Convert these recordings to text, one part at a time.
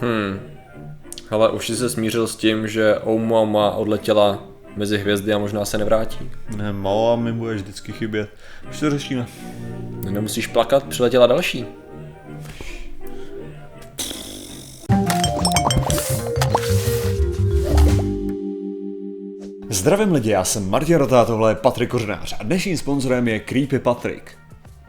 Hmm. Ale už jsi se smířil s tím, že Oumuamua odletěla mezi hvězdy a možná se nevrátí. Ne, malá mi bude vždycky chybět. Už to řešíme. Nemusíš plakat, přiletěla další. Zdravím lidi, já jsem Martin Rotá, tohle je Patrik Kořenář a dnešním sponzorem je Creepy Patrik.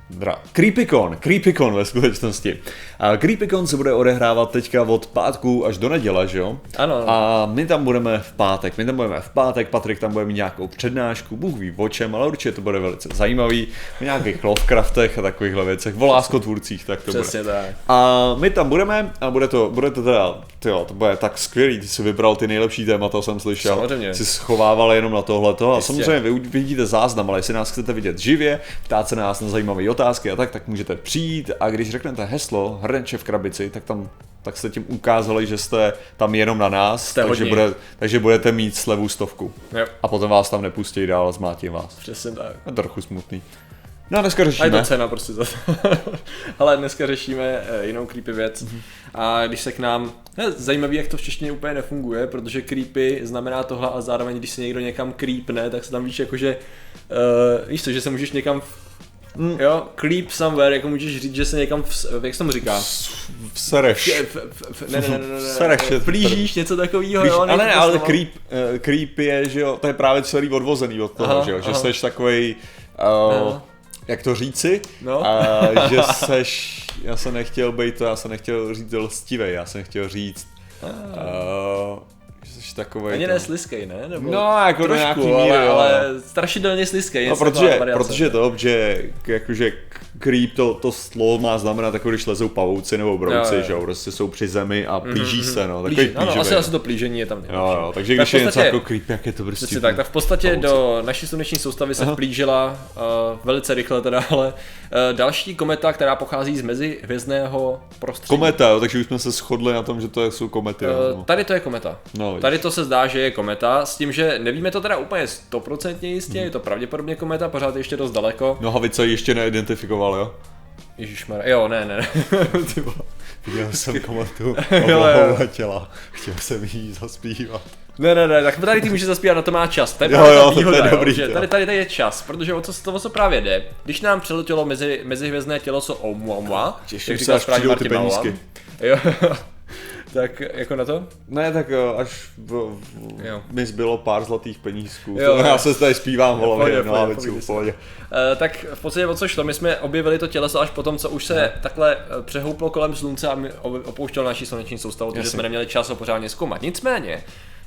Dra. Creepycon, Creepycon ve skutečnosti. A Creepycon se bude odehrávat teďka od pátku až do neděle, že jo? Ano. A my tam budeme v pátek, my tam budeme v pátek, Patrik tam bude mít nějakou přednášku, Bůh ví o čem, ale určitě to bude velice zajímavý, o nějakých Lovecraftech a takovýchhle věcech, o láskotvůrcích, tak to Přesně bude. tak. A my tam budeme a bude to, bude to teda, tyjo, to bude tak skvělý, ty jsi vybral ty nejlepší témata, jsem slyšel. Samozřejmě. Jsi schovával jenom na tohleto a Jistě. samozřejmě vy vidíte záznam, ale jestli nás chcete vidět živě, ptát se nás na zajímavé otázky a tak, tak můžete přijít a když řeknete heslo hrnče v krabici, tak tam tak jste tím ukázali, že jste tam jenom na nás, Jste takže, bude, takže budete mít slevu stovku. Jo, A potom vás tam nepustí dál a zmátí vás. přesně tak. To trochu smutný. No a dneska A je řešíme. to cena prostě za. Ale dneska řešíme eh, jinou creepy věc. A když se k nám... Je zajímavý, jak to v češtině úplně nefunguje, protože creepy znamená tohle a zároveň, když se někdo někam creepne, tak se tam víš jako, že... Uh, víš to, že se můžeš někam... Mm. Jo, creep somewhere, jako můžeš říct, že se někam, v, jak se tomu říká? Sereš. F, f, f, ne, ne, ne, ne, ne, Plížíš, něco takového, jo? ale ne, to ale creep, uh, creep je, že jo, to je právě celý odvozený od toho, Aha, že jo, že aha. seš takovej, uh, Aha. Jak to říci, No. a že seš, já jsem nechtěl být to, já jsem nechtěl říct lstivej, já jsem chtěl říct, uh, že seš takovej, Ani to- ne sliskej, ne? Nebo No, jako do trošku, nějaký míry, ale, ale strašidelně sliskej. No, protože, protože to, že jakože creep, to, to slovo má znamenat jako když lezou pavouci nebo brouci, Jo, jo. že jo, prostě jsou při zemi a plíží se, no, takový Plíži, ano, plíživej. asi, asi to plížení je tam nejlepší. Jo, jo, takže Tak když v je něco podstatě- jako creep, jak je to prostě... Přesně tak, tak v podstatě Pavouci. do naší sluneční soustavy se vplížila uh, velice rychle teda, ale uh, další kometa, která pochází z mezihvězdného prostředí. Kometa, jo, takže už jsme se shodli na tom, že to jsou komety. Uh, no. tady to je kometa. No. Tady to se zdá, že je kometa, s tím, že nevíme to teda úplně stoprocentně jistě, je to pravděpodobně kometa, pořád ještě dost daleko. Nohavice ještě neidentifikoval, jo? Ježišmar, jo, ne, ne, Ty vole. Viděl jsem jo. oblohou letěla, chtěl jsem jí zaspívat. Ne, ne, ne, tak tady ty může zaspívat, na to má čas. To je Jo, jo, ta to je výhoda, dobrý, jo. tady, tady, tady je čas, protože o co, to, o co právě jde. Když nám přeletělo mezi, mezihvězdné těleso Oumuamua, Těším se, až přijdou ty penízky. Jo, tak jako na to? Ne, tak jo, až v, v, Jo. mi zbylo pár zlatých penízků. Jo, To, já se tady zpívám hlavě, no pohodě v pohodě. Uh, tak v podstatě o co šlo, my jsme objevili to těleso až potom, co už se takhle eh, přehouplo kolem slunce a opouštělo naší sluneční soustavu, takže jsme neměli čas ho pořádně zkoumat. Nicméně,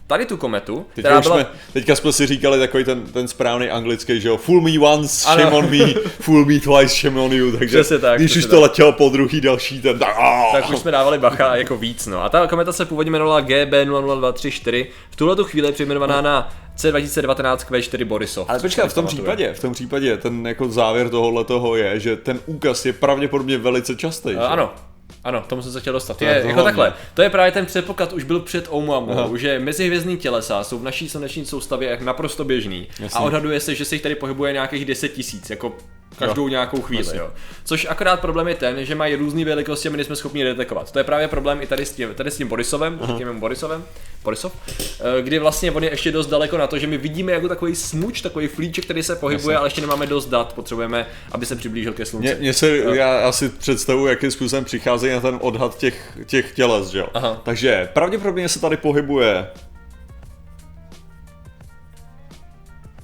tady tu kometu, Teďka, která byla... jsme, teďka jsme si říkali takový ten, ten správný anglický, že jo, fool me once, Ano. shame on me, fool me twice, shame on you, takže Přesně tak, když už to tak. letělo po druhý další, ten tak, tak už jsme dávali bacha jako víc, no. A ta kometa se původně jmenovala GB00234, v tuhle tu chvíli je přejmenovaná na C2019 Q4 Borisov. Ale počkej, v tom případě, v tom případě ten jako závěr tohohle toho je, že ten úkaz je pravděpodobně velice častý. Uh, že? Ano, ano, tomu jsem se chtěl dostat. To Je, je to jako takhle, to je právě ten předpoklad, už byl před Aha. Oumuamou, že mezihvězdní tělesa jsou v naší sluneční soustavě naprosto běžný. Jasně. A odhaduje se, že se jich tady pohybuje nějakých 10 tisíc, jako každou Jo. nějakou chvíli, Jasně. jo. Což akorát problém je ten, že mají různé velikosti a my nejsme schopni detekovat. To je právě problém i tady s tím, tady s tím Borisovem, mu Borisovem, Borisov, eh, kdy vlastně on je ještě dost daleko na to, že my vidíme jako takový smuč, takový flíček, který se pohybuje, ale ještě nemáme dost dat, potřebujeme, aby se přiblížil ke slunci. Mně, se, já asi představuji, jakým způsobem přicházejí na ten odhad těch, těch těles, že jo. Aha. Takže pravděpodobně se tady pohybuje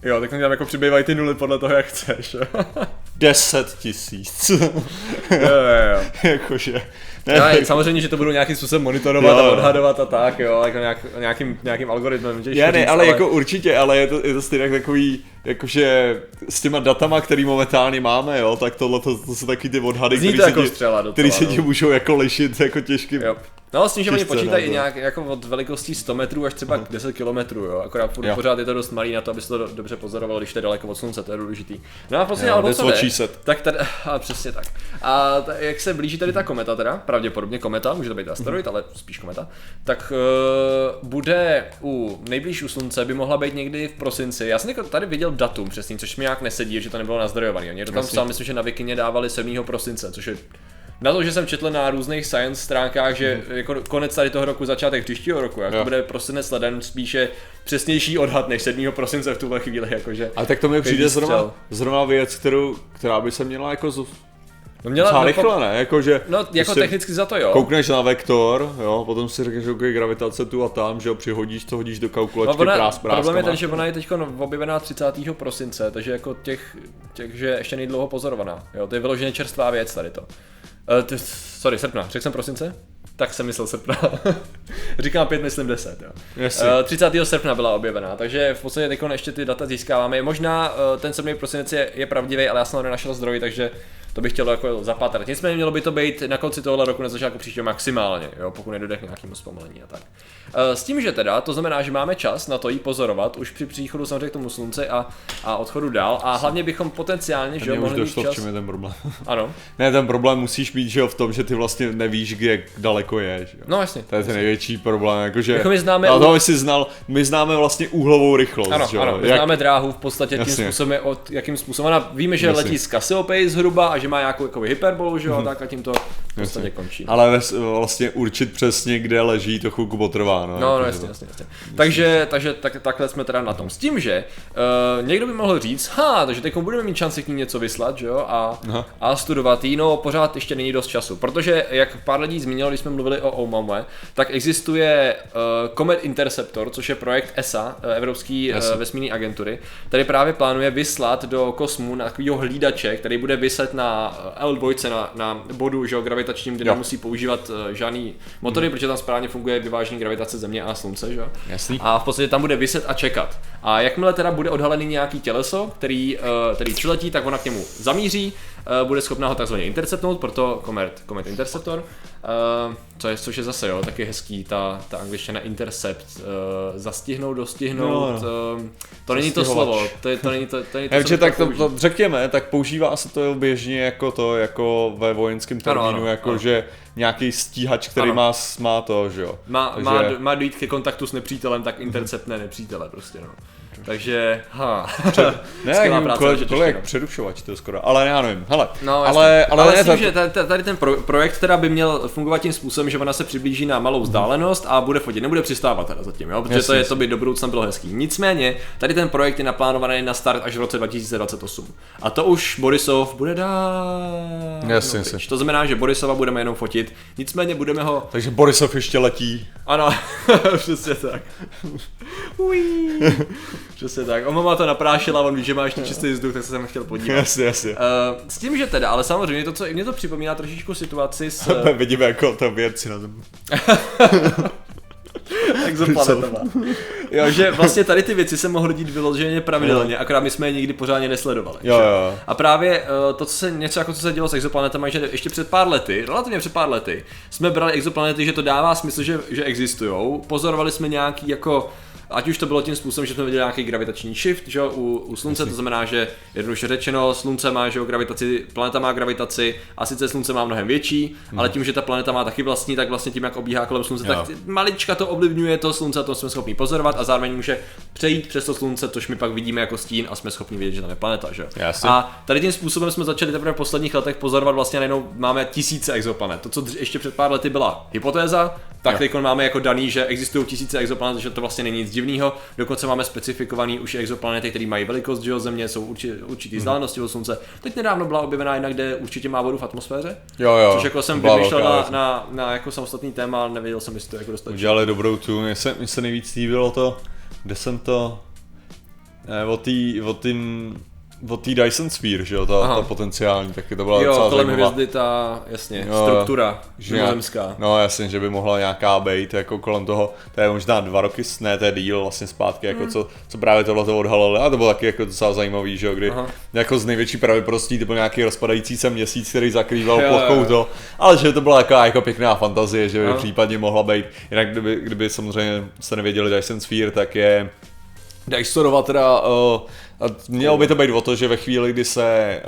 Jo, tak tam jako přibývají ty nuly podle toho, jak chceš. jo. 10 tisíc. jo, jo, jo. Jakože. Ne, Já, samozřejmě, že to budou nějakým způsobem monitorovat Jo, a jo. odhadovat a tak, jo, jako nějak, nějakým, nějakým algoritmem. těžko já ne, říct, ale jako určitě, ale je to, je to stejně takový, jakože s těma datama, který momentálně máme, jo, tak tohle to, to jsou taky ty odhady, Zní který jako se ti, střela docela, který se ti no. můžou jako lišit jako těžkým. Jo. No s tím, že oni počítají no, i no. nějak jako od velikostí 100 metrů až třeba 10 kilometrů, jo. Akorát Jo. pořád je to dost malý na to, aby se to do- dobře pozorovalo, když to je daleko od slunce, to je důležitý. No a prostě, ale tak tady, a přesně tak. A ta, jak se blíží tady ta kometa teda, pravděpodobně kometa, může to být asteroid, Mhm. ale spíš kometa, tak uh, bude u nejblíž u slunce by mohla být někdy v prosinci. Já jsem jako tady viděl datum přesně, což mi nějak nesedí, že to nebylo nazdrojovaný. Oni to tam psal, myslím, že na Vikině dávali 7. prosince, což je Na to, že jsem četl na různých science stránkách, že jako konec tady toho roku, začátek příštího roku, jak to Jo. bude prosinec leden, spíše přesnější odhad než 7. prosince v tuhle chvíli, jakože. Ale tak to mi přijde zrovna, zrovna věc, kterou, která by se měla jako No měla, docela no, rychle, ne? Jako, že no jako prostě technicky za to jo. Koukneš na vektor, jo, potom si řekneš, že okay, gravitace tu a tam, že jo, přihodíš to, hodíš do kalkulačky, No, ona, prás, prás, problém je ten, že ona je teď objevená 30. prosince, takže jako těch, těch že ještě nejdlouho pozorovaná. Jo, to je vyloženě čerstvá věc tady to. Uh, sorry, srpna. Řekl jsem prosince? Tak jsem myslel srpna. Říkám pět, myslím 10. Jo. Jasně. Uh, 30. srpna byla objevená, takže v podstatě teď ještě ty data získáváme. Možná uh, ten 7. prosinec je, je pravdivý, ale já jsem ho nenašel zdroj, takže to bych chtěl jako zapátrat. Nicméně mělo by to být na konci tohohle roku, na začátku příštího maximálně, jo, pokud nedojde k nějakému zpomalení a tak. Uh, s tím, že teda, to znamená, že máme čas na to jí pozorovat už při příchodu samozřejmě k tomu slunci a, a odchodu dál a hlavně bychom potenciálně, že jo, mohli došlo, v čas. čem je ten problém. Ano, ne, ten problém musíš mít, že jo, v tom, že ty vlastně nevíš, kde jak daleko je, že jo. no jasně. To je ten největší problém, jakože... Jako my známe Ale to my si znal, my známe vlastně úhlovou rychlost, Ano, že jo. ano, my jak, známe dráhu v podstatě tím Jasně. způsobem, od, jakým způsobem. Ona víme, že Jasně. letí z Cassiopeia zhruba a že má nějakou jako hyperbolu, že jo, tak a tím to v podstatě končí. Ale ves, vlastně určit přesně, kde leží, to chvilku potrvá, no. No, no, jasně, jasně, jasně. Takže, takže tak, takhle jsme teda na tom. S tím, že uh, někdo by mohl říct, ha, takže teď budeme mít šanci k ní něco vyslat, že jo, a, Aha. a studovat jí, no pořád ještě není dost času, protože jak pár lidí zmínilo, když jsme mluvili o Oumuamua, tak existuje uh, Comet Interceptor, což je projekt ESA, eh, Evropský uh, vesmírné agentury, který právě plánuje vyslat do kosmu na takového hlídače, který bude vyset na eh, L2, na, na bodu že jo, gravitačním, kde Jo. nemusí používat uh, žádný motory, protože tam správně funguje vyvážení gravitace Země a Slunce, že jo. Jasný. A v podstatě tam bude vyset a čekat. A jakmile teda bude odhalený nějaký těleso, který, uh, který přiletí, tak ona k němu zamíří, bude schopná ho takzvaně interceptnout, proto Comet, Comet Interceptor, uh, co je, což je zase jo, taky hezký, ta, ta angličtina intercept, uh, zastihnout, dostihnout, No, uh, to není to slovo, to, je, to není to, to, není to Já, co že bych tak to, to, řekněme, tak používá se to běžně jako to, jako ve vojenském Ano, termínu, ano, jako ano. že nějaký stíhač, který Ano. má, má to, že jo. Má, Takže- má, má dojít ke kontaktu s nepřítelem, tak interceptne nepřítele prostě, no. Takže, ha, Ne, skvělá práce kole, kole, jak no. přerušovač to skoro, ale já nevím, hele, No, ale, ale, ale, ale tak- že ta- ta- tady ten pro, projekt teda by měl fungovat tím způsobem, že ona se přiblíží na malou vzdálenost a bude fotit, nebude přistávat teda zatím, jo? protože Jasně, to, je, to by do budoucna bylo hezký. Nicméně, tady ten projekt je naplánovaný na start až v roce 2028. A to už Borisov bude dát. Jasně, jasně. To znamená, že Borisova budeme jenom fotit, nicméně budeme ho takže Borisov ještě letí. ano, přesně tak. Přesně tak. On má to naprášila, on ví, že má ještě čistý vzduch, tak se jsem chtěl podívat. Jasně, jasně. Uh, s tím, že teda, ale samozřejmě to, co mě to připomíná trošičku situaci s Vidíme jako to věci na tom. exoplanetová. Jo, že vlastně tady ty věci se mohly dít vyloženě pravidelně, akorát my jsme je nikdy pořádně nesledovali. Jo, že? jo. A právě uh, to, co se, něco jako co se dělo s exoplanetami, že ještě před pár lety, relativně před pár lety, jsme brali exoplanety, že to dává smysl, že, že existují. Pozorovali jsme nějaký jako Ať už to bylo tím způsobem, že jsme viděli nějaký gravitační shift že, u, u Slunce, to znamená, že jednoduše řečeno, Slunce má že, gravitaci, planeta má gravitaci a sice Slunce má mnohem větší, ale tím, že ta planeta má taky vlastní, tak vlastně tím, jak obíhá kolem Slunce, Jo. tak malička to ovlivňuje to Slunce, a to jsme schopni pozorovat a zároveň může přejít přes to Slunce, což my pak vidíme jako stín a jsme schopni vidět, že tam je planeta. Že? Jasně. A tady tím způsobem jsme začali teprve v posledních letech pozorovat vlastně najednou máme tisíce exoplanet. To, co ještě před pár lety byla hypotéza, tak teď máme jako daný, že existují tisíce exoplanet, že to vlastně není nic divného. Dokonce máme specifikovaný už exoplanety, které mají velikost že jo, Země, jsou urči, určitý Mhm. vzdálenosti od Slunce. Teď nedávno byla objevená jedna, kde určitě má vodu v atmosféře. Jo, jo. Což jako jsem vymýšlel na, na, na, jako samostatný téma, ale nevěděl jsem, jestli to jako dostačí. Udělali dobrou tu, mně se, mně se nejvíc líbilo to, kde jsem to, ne, o tý, o tým, o tý Dyson Sphere, že jo, ta, Aha. ta potenciální, taky to byla Jo, docela kolem zajímavá. hvězdy ta, jasně, Jo, struktura, mimozemská. No jasně, že by mohla nějaká být jako kolem toho, to je možná dva roky, ne, to je díl vlastně zpátky, jako Hmm. co, co právě tohle to odhalili, a to bylo taky jako docela zajímavý, že jo, kdy Aha. jako z největší pravděpodobností to byl nějaký rozpadající se měsíc, který zakrýval Jo, plochou to, ale že to byla taková jako pěkná fantazie, že by Aha. případně mohla být, jinak kdyby, kdyby samozřejmě jste nevěděli Dyson Sphere, tak je Dysonova teda, uh, mělo by to být o to, že ve chvíli, kdy se,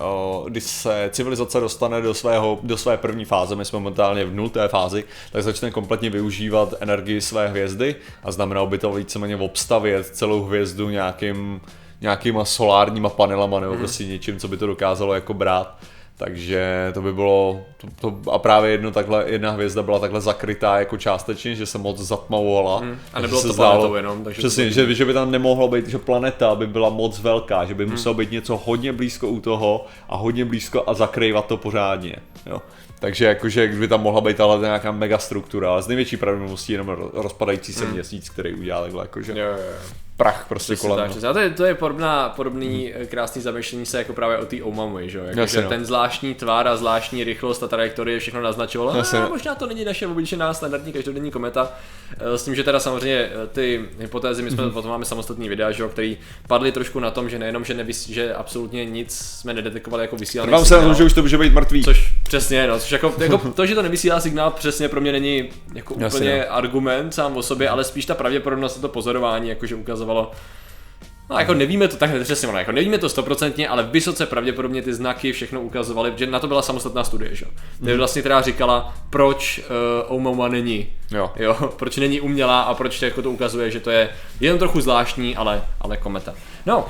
kdy se civilizace dostane do, svého, do své první fáze, my jsme momentálně v nulté fázi, tak začne kompletně využívat energii své hvězdy a znamenalo by to víceméně obstavět celou hvězdu nějakým, nějakýma solárníma panelama nebo prostě něčím, co by to dokázalo jako brát. Takže to by bylo, to, to, a právě jedno takhle, jedna hvězda byla takhle zakrytá jako částečně, že se moc zatmavovala. Hmm. A nebylo to planetou jenom. Takže přesně, to že, že by tam nemohlo být, že planeta by byla moc velká, že by hmm. muselo být něco hodně blízko u toho a hodně blízko a zakrývat to pořádně. Jo. Takže jakože kdyby tam mohla být ale nějaká megastruktura, ale z největší pravděpodobností jenom rozpadající se hmm. měsíc, který udělá takhle jakože. Jo, jo, jo prach prostě kolem. Tak, no. a to je, to je podobná, podobný hmm. krásný zamýšlení se jako právě o té Omamy, že jo? Jako, že no. ten zvláštní tvár a zvláštní rychlost a trajektorie všechno naznačovalo. A no. možná to není naše obyčejná standardní každodenní kometa. Eh, s tím, že teda samozřejmě eh, ty hypotézy, my jsme hmm. potom máme samostatný videa, že jo, který padly trošku na tom, že nejenom, že, nevys, že absolutně nic jsme nedetekovali jako vysílaný Trvám signál, se na že už to může být mrtvý. Což přesně, no, což jako, jako to, že to nevysílá signál, přesně pro mě není jako Jasně, úplně no. argument sám o sobě, ale spíš ta pravděpodobnost to pozorování, jakože ukazovalo, No jako nevíme to tak přesně, no, jako nevíme to stoprocentně, ale vysoce pravděpodobně ty znaky všechno ukazovaly, že na to byla samostatná studie, že? Mm. vlastně teda říkala, proč uh, Oumama není, jo. jo. proč není umělá a proč to, jako to ukazuje, že to je jen trochu zvláštní, ale, ale kometa. No,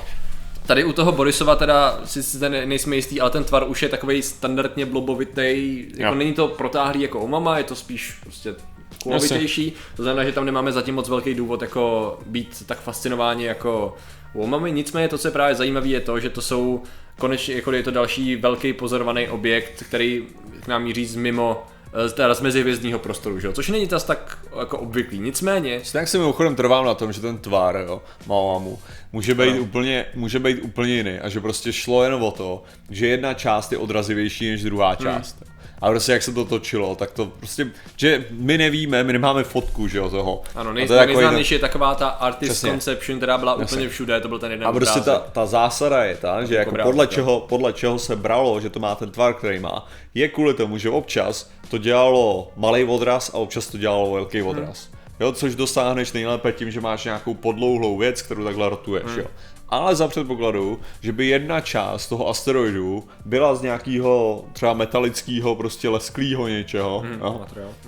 Tady u toho Borisova teda si nejsme jistý, ale ten tvar už je takový standardně blobovitý, jako jo. není to protáhlý jako Omama, je to spíš prostě kulovitější, to znamená, že tam nemáme zatím moc velký důvod jako být tak fascinováni jako Womamy. Nicméně to, co je právě zajímavé, je to, že to jsou konečně jako je to další velký pozorovaný objekt, který k nám míří z mimo teda z mezihvězdního prostoru, že jo? což není tas tak jako obvyklý. Nicméně... Tak si mimochodem trvám na tom, že ten tvár, jo, Maoamu, může být, no. úplně, může být úplně jiný a že prostě šlo jen o to, že jedna část je odrazivější než druhá hmm. část. Hmm a prostě jak se to točilo, tak to prostě, že my nevíme, my nemáme fotku, že jo, toho. Ano, nej, to nejznámější je taková ta artist Přesně. conception, která byla Jasně. úplně všude, to byl ten jeden A prostě ta, ta, zásada je ta, že jako, jako podle, čeho, podle čeho se bralo, že to má ten tvar, který má, je kvůli tomu, že občas to dělalo malý odraz a občas to dělalo velký odraz. Hmm. Jo, což dosáhneš nejlépe tím, že máš nějakou podlouhlou věc, kterou takhle rotuješ, hmm. jo ale za předpokladu, že by jedna část toho asteroidu byla z nějakého třeba metalického, prostě lesklého něčeho, hmm, no?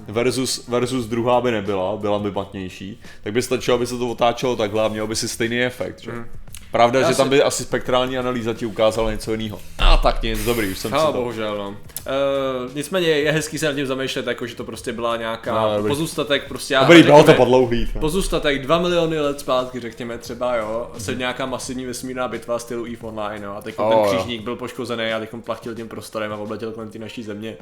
versus, versus druhá by nebyla, byla by matnější, tak by stačilo, aby se to otáčelo takhle a mělo by si stejný efekt, že? Hmm. Pravda, Já že si... tam by asi spektrální analýza ti ukázala něco jiného. A tak nic, dobrý, už jsem si to... bohužel, no. Uh, nicméně je hezký se nad tím zamýšlet, jako že to prostě byla nějaká no, pozůstatek, prostě já, Dobrý, bylo to podlouhý. No. Pozůstatek dva miliony let zpátky, řekněme třeba, jo, se nějaká masivní vesmírná bitva stylu EVE Online, jo, a teď oh, ten křížník jo. byl poškozený a teď plachtil tím prostorem a obletěl kolem té naší země.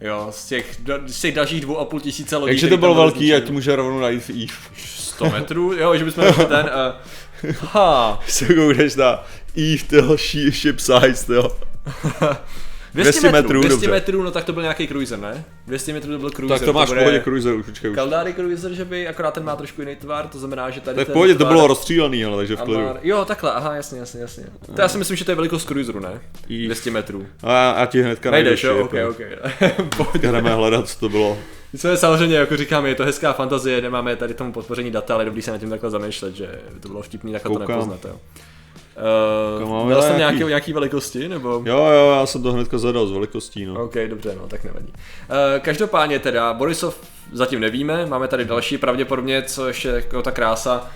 Jo, z těch, z těch dalších dvou a půl tisíce lodí. Takže to bylo velký, ať může rovnou najít EVE. 100 metrů, jo, že bychom ten, uh, Ha. Se koukneš na Eve, toho ship size, jo. 200, 200 metrů, 200 dobře. metrů, no tak to byl nějaký cruiser, ne? 200 metrů to byl cruiser. Tak to máš v pohodě cruiser už, počkej už. Kaldari cruiser, že by, akorát ten má trošku jiný tvar, to znamená, že tady Tak v pohodě to bylo rozstřílený, ale takže v klidu. Jo, takhle, aha, jasně, jasně, jasně. To já si myslím, že to je velikost cruiseru, ne? I... 200 metrů. A já ti hnedka najdeš, jo, ok, ok. Jdeme hledat, co to bylo. Nicméně samozřejmě, jako říkám, je to hezká fantazie, nemáme tady tomu podpoření data, ale dobrý se na tím takhle zamýšlet, že to bylo vtipný takhle Koukám. to nepoznat. Jo. Uh, měl jsem nějaký, nějaký velikosti, nebo? Jo, jo, já jsem to hnedka zadal z velikostí, no. Ok, dobře, no, tak nevadí. Uh, každopádně teda, Borisov zatím nevíme, máme tady další pravděpodobně, co ještě jako ta krása,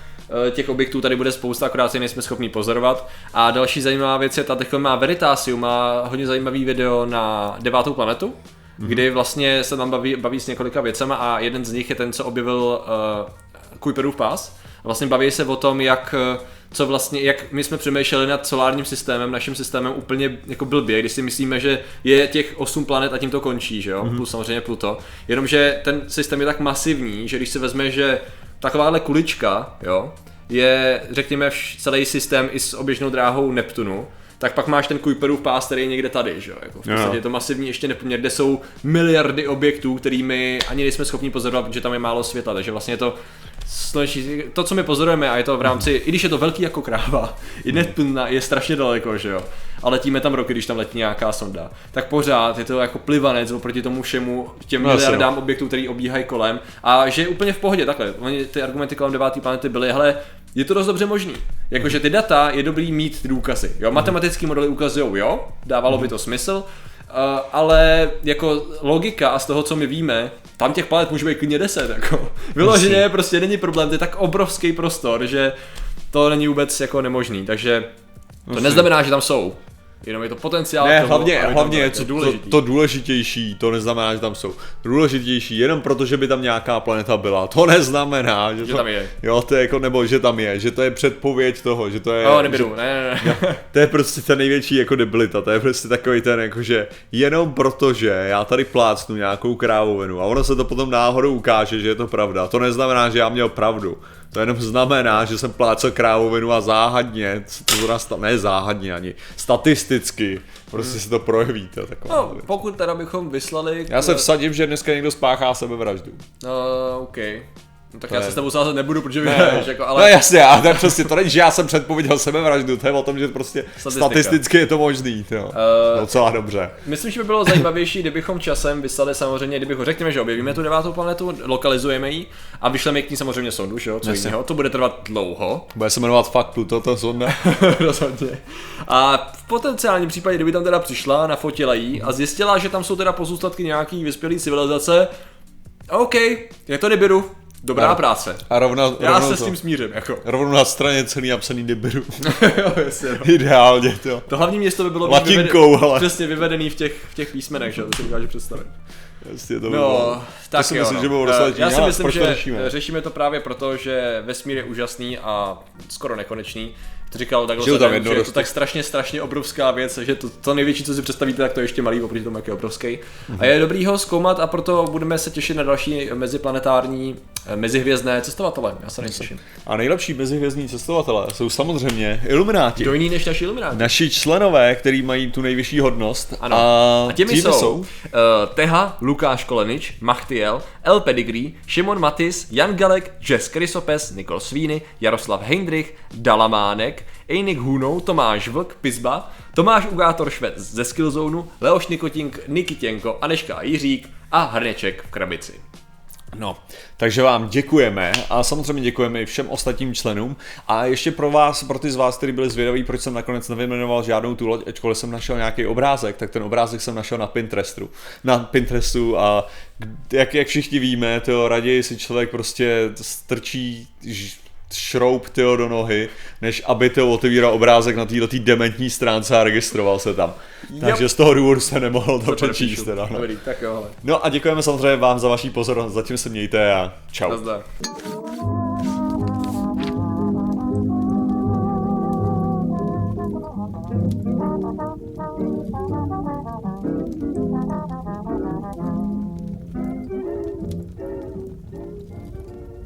eh, těch objektů tady bude spousta, akorát si nejsme schopni pozorovat. A další zajímavá věc je, ta má Veritasium, má hodně zajímavý video na devátou planetu, mm-hmm. kdy vlastně se tam baví, baví s několika věcema a jeden z nich je ten, co objevil uh, Kuiperův pás. Vlastně baví se o tom, jak co vlastně, jak my jsme přemýšleli nad solárním systémem, naším systémem úplně jako blbě, když si myslíme, že je těch 8 planet a tím to končí, že jo, mm-hmm. plus samozřejmě Pluto, jenomže ten systém je tak masivní, že když si vezme, že takováhle kulička, jo, je, řekněme, celý systém i s oběžnou dráhou Neptunu, tak pak máš ten Kuiperův pás, který je někde tady, že jo? Jako v podstatě je to masivní ještě nepoměr, kde jsou miliardy objektů, kterými ani nejsme schopni pozorovat, protože tam je málo světla, takže vlastně je to složitý. To, co my pozorujeme, a je to v rámci, i když je to velký jako kráva, i Neptun je strašně daleko, že jo? A letíme tam roky, když tam letí nějaká sonda, tak pořád je to jako plivanec oproti tomu všemu, těm no, miliardám objektů, který obíhají kolem. A že je úplně v pohodě takhle. Oni ty argumenty kolem deváté planety byly, hele, je to dost dobře možný. Jakože ty data je dobrý mít ty důkazy. Jo, matematické modely ukazují, jo, dávalo by to smysl, Uh, ale jako logika a z toho, co my víme, tam těch palet může být klidně 10, jako. Vyloženě prostě není problém, to je tak obrovský prostor, že to není vůbec jako nemožný, takže to Myslím. neznamená, že tam jsou. Jenom je to potenciál Ne, toho, hlavně, hlavně je co, to, důležitý. to důležitější, to neznamená, že tam jsou důležitější, jenom protože by tam nějaká planeta byla. To neznamená, že, Že to, tam je. Jo, to je jako, nebo že tam je, že to je předpověď toho, že to je... No, že, neberu, ne, ne, ne. to je prostě ta největší jako debilita, to je prostě takový ten jako, že jenom protože já tady plácnu nějakou krávovinu a ono se to potom náhodou ukáže, že je to pravda, to neznamená, že já měl pravdu. To jenom znamená, že jsem plácel krávovinu a záhadně, se to nastalo, ne záhadně ani, statisticky, prostě se to projeví, to taková. No, pokud teda bychom vyslali... Já se vsadím, že dneska někdo spáchá sebevraždu. No, OK. No, tak To já je- se s tebou sázet nebudu, protože vyhraješ, jako, Ale... No jasně, a to je přesně, to není, že já jsem předpověděl sebevraždu, to je o tom, že prostě Statistika. statisticky je to možný, jo. Eh, Docela dobře. Myslím, že by bylo zajímavější, kdybychom časem vyslali samozřejmě, kdybychom řekněme, že objevíme tu devátou planetu, lokalizujeme ji a vyšleme k ní samozřejmě sondu, že jo, co Jasně. jiného, to bude trvat dlouho, Bude se jmenovat fakt Pluto, to sonda. rozhodně. A v potenciálním případě, kdyby tam teda přišla, nafotila jí a zjistila, že tam jsou teda pozůstatky nějaký vyspělé civilizace, OK, je to Nibiru, dobrá Ano. práce. A rovna, Já rovnou se to. s tím smířím, jako. Rovnou na straně celý napsaný Nibiru. jo, jasně, no. Ideálně, to. To hlavní město by bylo Latinkou, ale. přesně vyvedený v těch, v těch písmenech, že to si dokážu představit. Jasně to by bylo. No, tak si jo, myslím, no. že bylo dostatečný, Já si myslím, proč že to řešíme? řešíme? to právě proto, že vesmír je úžasný a skoro nekonečný. To říkal takhle Že to tam Adam, jedno že je to tak strašně, strašně obrovská věc, že to, to největší, co si představíte, tak to je ještě malý oproti tomu, jak je obrovský. Mhm. A je dobrý ho zkoumat a proto budeme se těšit na další meziplanetární, mezihvězdné cestovatele. Já se těším. A nejlepší mezihvězdní cestovatelé jsou samozřejmě ilumináti. Kdo jiný než naši ilumináti? Naši členové, který mají tu nejvyšší hodnost. Ano. A, A těmi těmi jsou, jsou. Uh, Teha, Lukáš Kolenič, Machtiel, El Pedigree, Šimon Matis, Jan Galek, Jess Krysopes, Nikol Svíny, Jaroslav Heindrich, Dalamánek, Einik Hunou, Tomáš Vlk, Pizba, Tomáš Ugátor Švec ze Skillzone, Leoš Nikotink, Nikitěnko, Aneška Jiřík a Hrneček v krabici. No, takže vám děkujeme a samozřejmě děkujeme i všem ostatním členům. A ještě pro vás, pro ty z vás, kteří byli zvědaví, proč jsem nakonec nevyjmenoval žádnou tu loď, ačkoliv jsem našel nějaký obrázek, tak ten obrázek jsem našel na Pinterestu. Na Pinterestu a jak, jak všichni víme, to raději si člověk prostě strčí šroub tyho do nohy, než aby to otevíral obrázek na této dementní stránce a registroval se tam. Takže z toho důvodu se nemohl to přečíst. Teda, no. Dobrý, tak jo. No a děkujeme samozřejmě vám za vaši pozornost, zatím se mějte a čau. Nazdar.